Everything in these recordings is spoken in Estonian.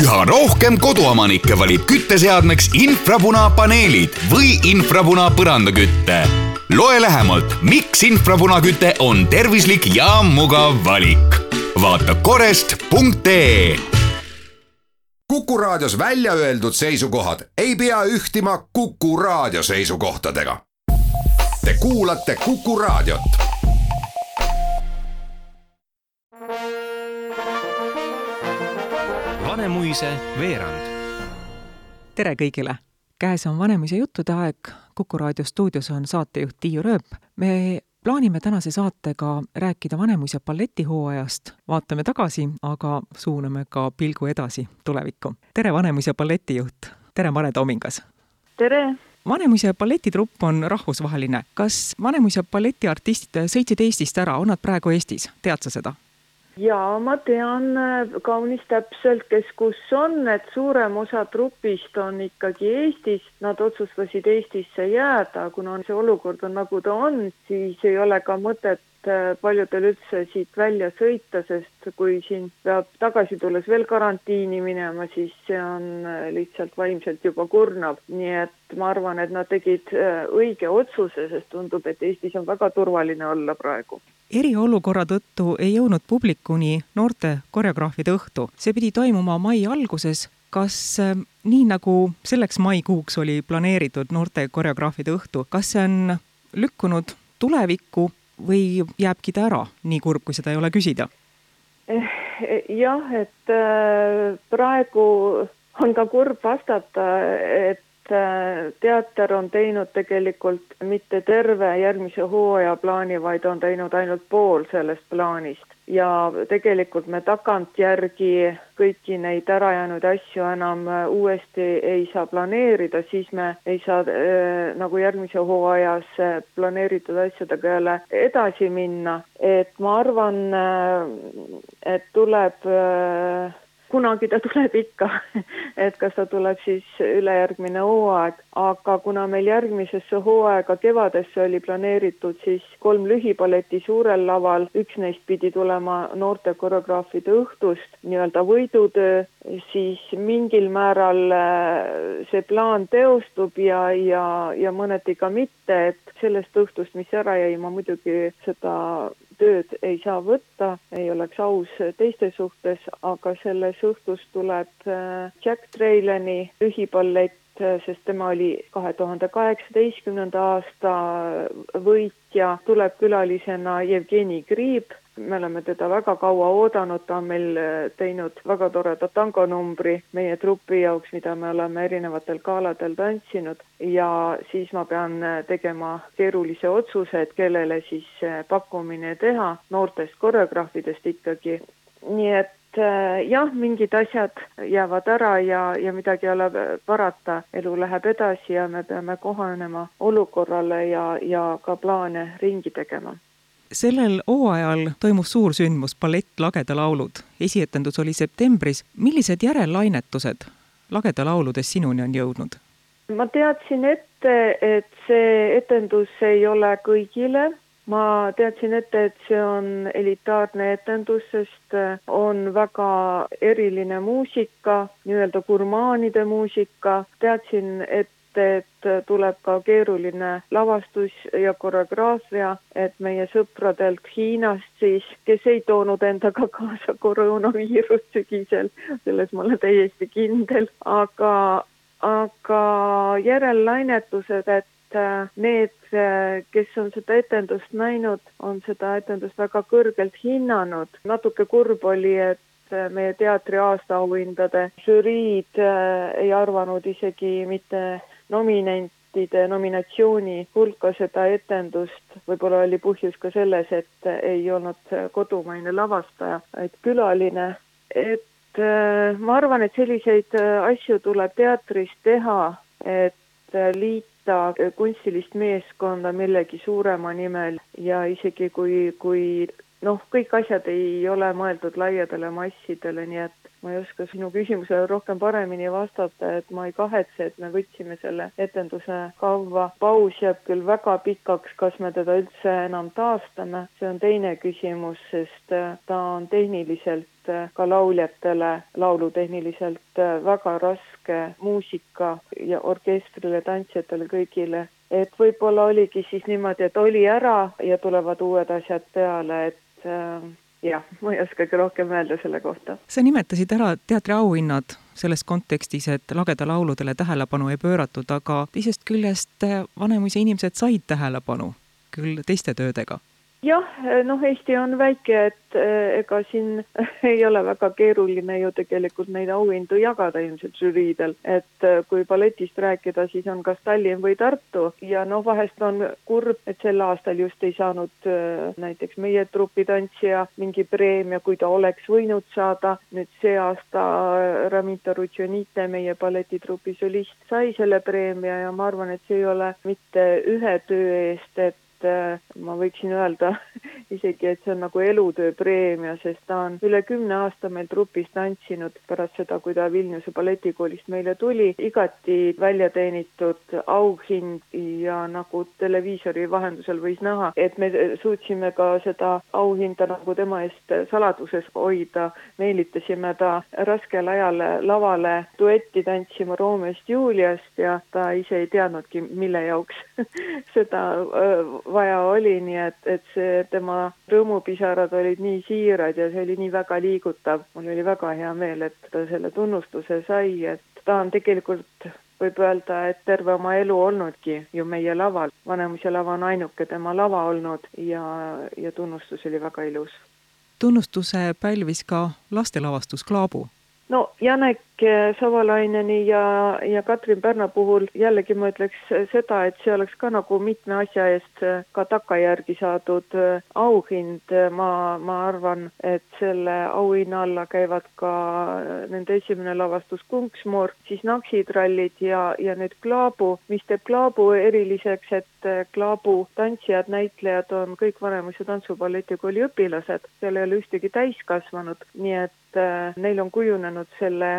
üha rohkem koduomanikke valib kütteseadmeks infrapunapaneelid või infrapuna põrandaküte. loe lähemalt, miks infrapunaküte on tervislik ja mugav valik. vaata korest.ee Kuku Raadios välja öeldud seisukohad ei pea ühtima Kuku Raadio seisukohtadega. Te kuulate Kuku Raadiot. Vanemuise veerand. tere kõigile! käes on Vanemuise juttude aeg, Kuku raadio stuudios on saatejuht Tiiu Rööp. me plaanime tänase saatega rääkida Vanemuise balletihooajast, vaatame tagasi, aga suuname ka pilgu edasi tulevikku. tere, Vanemuise balletijuht, tere, Mare Toomingas! tere! Vanemuise balletitrupp on rahvusvaheline. kas Vanemuise balletiartistid sõitsid Eestist ära, on nad praegu Eestis, tead sa seda? Jaa, ma tean äh, kaunis täpselt, kes kus on, et suurem osa trupist on ikkagi Eestis, nad otsustasid Eestisse jääda, kuna see olukord on nagu ta on, siis ei ole ka mõtet äh, paljudel üldse siit välja sõita, sest kui siin peab tagasi tulles veel karantiini minema, siis see on äh, lihtsalt vaimselt juba kurnav, nii et ma arvan, et nad tegid õige otsuse, sest tundub, et Eestis on väga turvaline olla praegu eriolukorra tõttu ei jõudnud publikuni noorte koreograafide õhtu. see pidi toimuma mai alguses. kas äh, nii, nagu selleks maikuuks oli planeeritud noorte koreograafide õhtu, kas see on lükkunud tulevikku või jääbki ta ära, nii kurb, kui seda ei ole küsida? Eh, jah, et äh, praegu on ka kurb vastata, et teater on teinud tegelikult mitte terve järgmise hooaja plaani, vaid on teinud ainult pool sellest plaanist. ja tegelikult me tagantjärgi kõiki neid ärajäänud asju enam äh, uuesti ei saa planeerida, siis me ei saa äh, nagu järgmise hooajas äh, planeeritud asjadega jälle edasi minna, et ma arvan äh,, et tuleb äh, kunagi ta tuleb ikka, et kas ta tuleb siis ülejärgmine hooaeg, aga kuna meil järgmisesse hooaega kevadesse oli planeeritud siis kolm lühipalleti suurel laval, üks neist pidi tulema noorte koreograafide õhtust, nii-öelda võidutöö, siis mingil määral äh, see plaan teostub ja, ja, ja mõneti ka mitte, et sellest õhtust, mis ära jäi, ma muidugi seda tööd ei saa võtta, ei oleks aus teiste suhtes, aga selles õhtus tuleb äh, Jack Traylani lühipallett, äh, sest tema oli kahe tuhande kaheksateistkümnenda aasta võitja, tuleb külalisena Jevgeni Kriib, me oleme teda väga kaua oodanud, ta on meil äh, teinud väga toreda tangonumbri meie trupi jaoks, mida me oleme erinevatel galadel tantsinud. Ja siis ma pean äh, tegema keerulise otsuse, et kellele siis äh, pakkumine teha, noortest koreograafidest ikkagi. nii et jah, mingid asjad jäävad ära ja, ja midagi ei ole parata, elu läheb edasi ja me peame kohanema olukorrale ja, ja ka plaane ringi tegema sellel hooajal toimus suur sündmus, ballett Lageda laulud. esietendus oli septembris. millised järellainetused Lageda lauludes sinuni on jõudnud? ma teadsin ette, et see etendus ei ole kõigile, ma teadsin ette, et see on elitaarne etendus, sest on väga eriline muusika, nii-öelda gurmaanide muusika, teadsin, et et tuleb ka keeruline lavastus ja koreograafia, et meie sõpradelt Hiinast siis, kes ei toonud endaga kaasa koroonaviirust sügisel, selles ma olen täiesti kindel, aga, aga järellainetused, et äh, need, äh, kes on seda etendust näinud, on seda etendust väga kõrgelt hinnanud. natuke kurb oli, et äh, meie teatri aastaauhindade žüriid ei arvanud isegi mitte nominentide nominatsiooni hulka seda etendust, võib-olla oli põhjus ka selles, et ei olnud kodumaine lavastaja, vaid külaline, et äh, ma arvan, et selliseid äh, asju tuleb teatris teha, et äh, liita kunstilist meeskonda millegi suurema nimel ja isegi kui, kui noh, kõik asjad ei ole mõeldud laiadele massidele, nii et ma ei oska sinu küsimusele rohkem paremini vastata, et ma ei kahetse, et me võtsime selle etenduse kavva. paus jääb küll väga pikaks, kas me teda üldse enam taastame, see on teine küsimus, sest äh, ta on tehniliselt äh, ka lauljatele, laulutehniliselt äh, väga raske muusika ja orkestrile, tantsijatele, kõigile et võib-olla oligi siis niimoodi, et oli ära ja tulevad uued asjad peale, et äh, jah, ma ei oskagi rohkem öelda selle kohta. sa nimetasid ära teatri auhinnad selles kontekstis, et lageda lauludele tähelepanu ei pööratud, aga teisest küljest Vanemuise inimesed said tähelepanu küll teiste töödega jah, noh, Eesti on väike, et eh, ega siin ei ole väga keeruline ju tegelikult neid auhindu jagada ilmselt žüriidel, et eh, kui balletist rääkida, siis on kas Tallinn või Tartu ja noh, vahest on kurb, et sel aastal just ei saanud eh, näiteks meie trupitantsija mingi preemia, kui ta oleks võinud saada. nüüd see aasta Ramita Rutšonite, meie balletitrupi solist, sai selle preemia ja ma arvan, et see ei ole mitte ühe töö eest, et et äh, ma võiksin öelda isegi, et see on nagu elutööpreemia, sest ta on üle kümne aasta meil trupis tantsinud pärast seda, kui ta Vilniuse balletikoolist meile tuli. igati välja teenitud auhind ja nagu televiisori vahendusel võis näha, et me suutsime ka seda auhinda nagu tema eest saladuses hoida. meelitasime ta raskel ajal lavale duetti tantsima Romeost Juliast ja ta ise ei teadnudki, mille jaoks seda vaja oli, nii et, et see tema rõõmupisarad olid nii siirad ja see oli nii väga liigutav. mul oli väga hea meel, et ta selle tunnustuse sai, et ta on tegelikult võib öelda, et terve oma elu olnudki ju meie laval. Vanemuise lava on ainuke tema lava olnud ja, ja tunnustus oli väga ilus. tunnustuse pälvis ka lastelavastus Klaabu no Janek Savalaineni ja, ja Katrin Pärna puhul jällegi ma ütleks seda, et see oleks ka nagu mitme asja eest ka takkajärgi saadud auhind. ma, ma arvan, et selle auhinna alla käivad ka nende esimene lavastus Kunksmoor, siis Naksitrallid ja, ja nüüd Klaabu, mis teeb Klaabu eriliseks, et Klaabu tantsijad, näitlejad on kõik Vanemuise tantsuballetikooli õpilased, seal ei ole ühtegi täiskasvanut, nii et äh, neil on kujunenud selle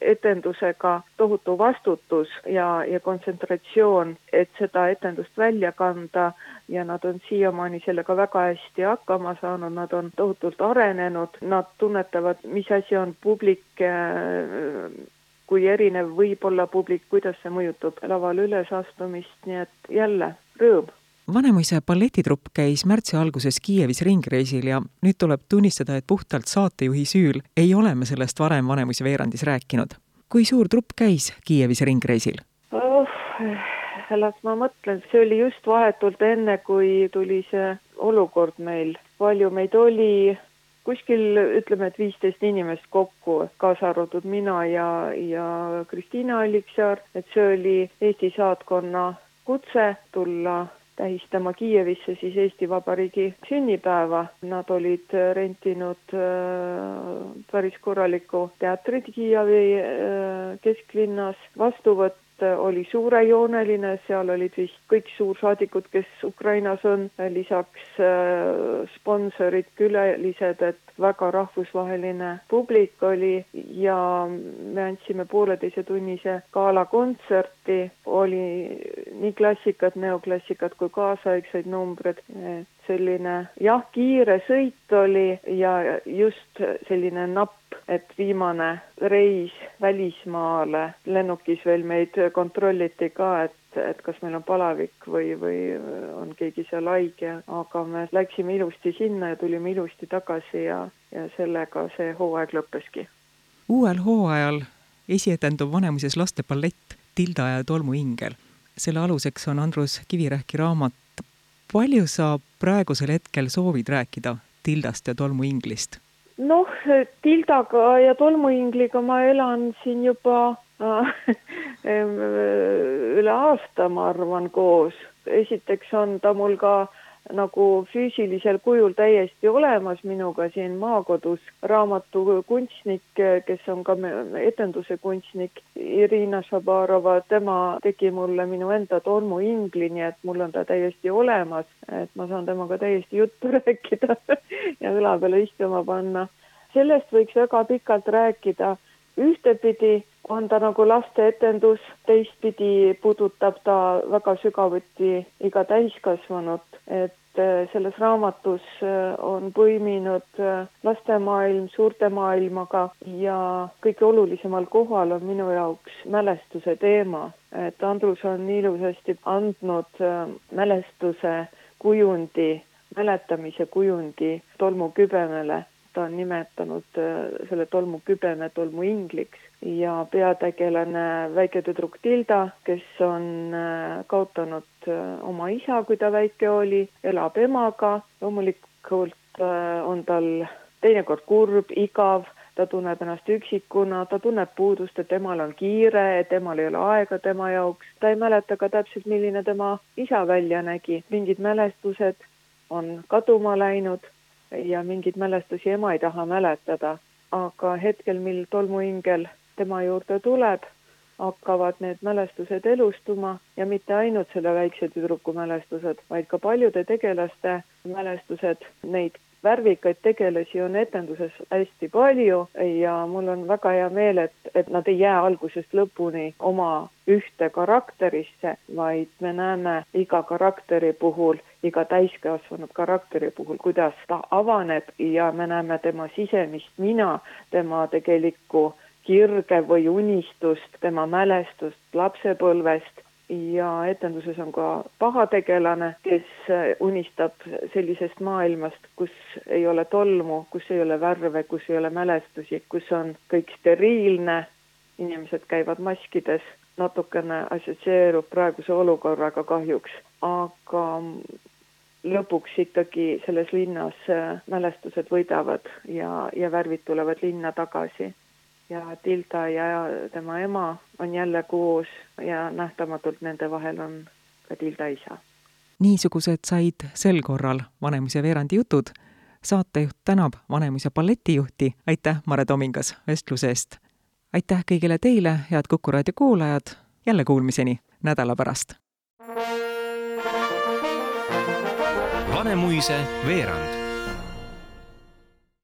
etendusega tohutu vastutus ja, ja kontsentratsioon, et seda etendust välja kanda. Ja nad on siiamaani sellega väga hästi hakkama saanud, nad on tohutult arenenud, nad tunnetavad, mis asi on publik, kui erinev võib olla publik, kuidas see mõjutab lavale ülesastumist, nii et jälle rõõm Vanemuise balletitrupp käis märtsi alguses Kiievis ringreisil ja nüüd tuleb tunnistada, et puhtalt saatejuhi süül ei ole me sellest varem Vanemuise veerandis rääkinud. kui suur trupp käis Kiievis ringreisil oh,? las ma mõtlen, see oli just vahetult enne, kui tuli see olukord meil. palju meid oli, kuskil ütleme, et viisteist inimest kokku, kaasa arvatud mina ja, ja Kristiina Alliksaar, et see oli Eesti saatkonna kutse tulla tähistama Kiievisse siis Eesti Vabariigi sünnipäeva. Nad olid rentinud äh, päris korraliku teatri Kiievi äh, kesklinnas, vastuvõtt oli suurejooneline, seal olid vist kõik suursaadikud, kes Ukrainas on, lisaks äh, sponsorid, külalised, et väga rahvusvaheline publik oli ja me andsime pooleteisetunnise galakontserti, oli nii klassikat, neoklassikat kui kaasaegseid numbreid, et selline jah, kiire sõit oli ja just selline napp, et viimane reis välismaale, lennukis veel meid kontrolliti ka, et et kas meil on palavik või, või on keegi seal haige, aga me läksime ilusti sinna ja tulime ilusti tagasi ja, ja sellega see hooaeg lõppeski. uuel hooajal esietendub Vanemuises lasteballett Tilda ja tolmuingel. selle aluseks on Andrus Kivirähki raamat. Palju sa praegusel hetkel soovid rääkida Tildast ja tolmuinglist? noh, Tildaga ja tolmuingliga ma elan siin juba üle aasta, ma arvan, koos. esiteks on ta mul ka nagu füüsilisel kujul täiesti olemas minuga siin maakodus. raamatukunstnik, kes on ka etenduse kunstnik, Irina Šabarova, tema tegi mulle minu enda tolmuingli, nii et mul on ta täiesti olemas, et ma saan temaga täiesti juttu rääkida ja õla peale istuma panna. sellest võiks väga pikalt rääkida. ühtepidi on ta nagu lasteetendus, teistpidi puudutab ta väga sügavuti iga täiskasvanut, et äh, selles raamatus äh, on põiminud äh, lastemaailm suurte maailmaga ja kõige olulisemal kohal on minu jaoks mälestuse teema, et Andrus on ilusasti andnud mälestuse kujundi, mäletamise kujundi tolmukübemele. Ta on nimetanud selle tolmukübeme tolmuingliks ja peategelane väike tüdruk Tilda, kes on äh, kaotanud äh, oma isa, kui ta väike oli, elab emaga, loomulikult äh, on tal teinekord kurb, igav, ta tunneb ennast üksikuna, ta tunneb puudust, et temal on kiire, et temal ei ole aega tema jaoks, ta ei mäleta ka täpselt, milline tema isa välja nägi, mingid mälestused on kaduma läinud ja mingeid mälestusi ema ei taha mäletada, aga hetkel, mil tolmuingel tema juurde tuleb, hakkavad need mälestused elustuma ja mitte ainult selle väikse tüdruku mälestused, vaid ka paljude tegelaste mälestused, neid värvikaid tegelasi on etenduses hästi palju ja mul on väga hea meel, et, et nad ei jää algusest lõpuni oma ühte karakterisse, vaid me näeme iga karakteri puhul, iga täiskasvanud karakteri puhul, kuidas ta avaneb ja me näeme tema sisemist mina, tema tegelikku kirge või unistust, tema mälestust lapsepõlvest. Ja etenduses on ka pahategelane, kes unistab sellisest maailmast, kus ei ole tolmu, kus ei ole värve, kus ei ole mälestusi, kus on kõik steriilne, inimesed käivad maskides, natukene assotsieerub praeguse olukorraga kahjuks, aga lõpuks ikkagi selles linnas mälestused võidavad ja, ja värvid tulevad linna tagasi ja Tilda ja tema ema on jälle koos ja nähtamatult nende vahel on ka Tilda isa. niisugused said sel korral Vanemuise veerandi jutud. saatejuht tänab Vanemuise balletijuhti, aitäh, Mare Tomingas, vestluse eest! aitäh kõigile teile, head Kuku raadio kuulajad, jälle kuulmiseni nädala pärast! Vanemuise veerand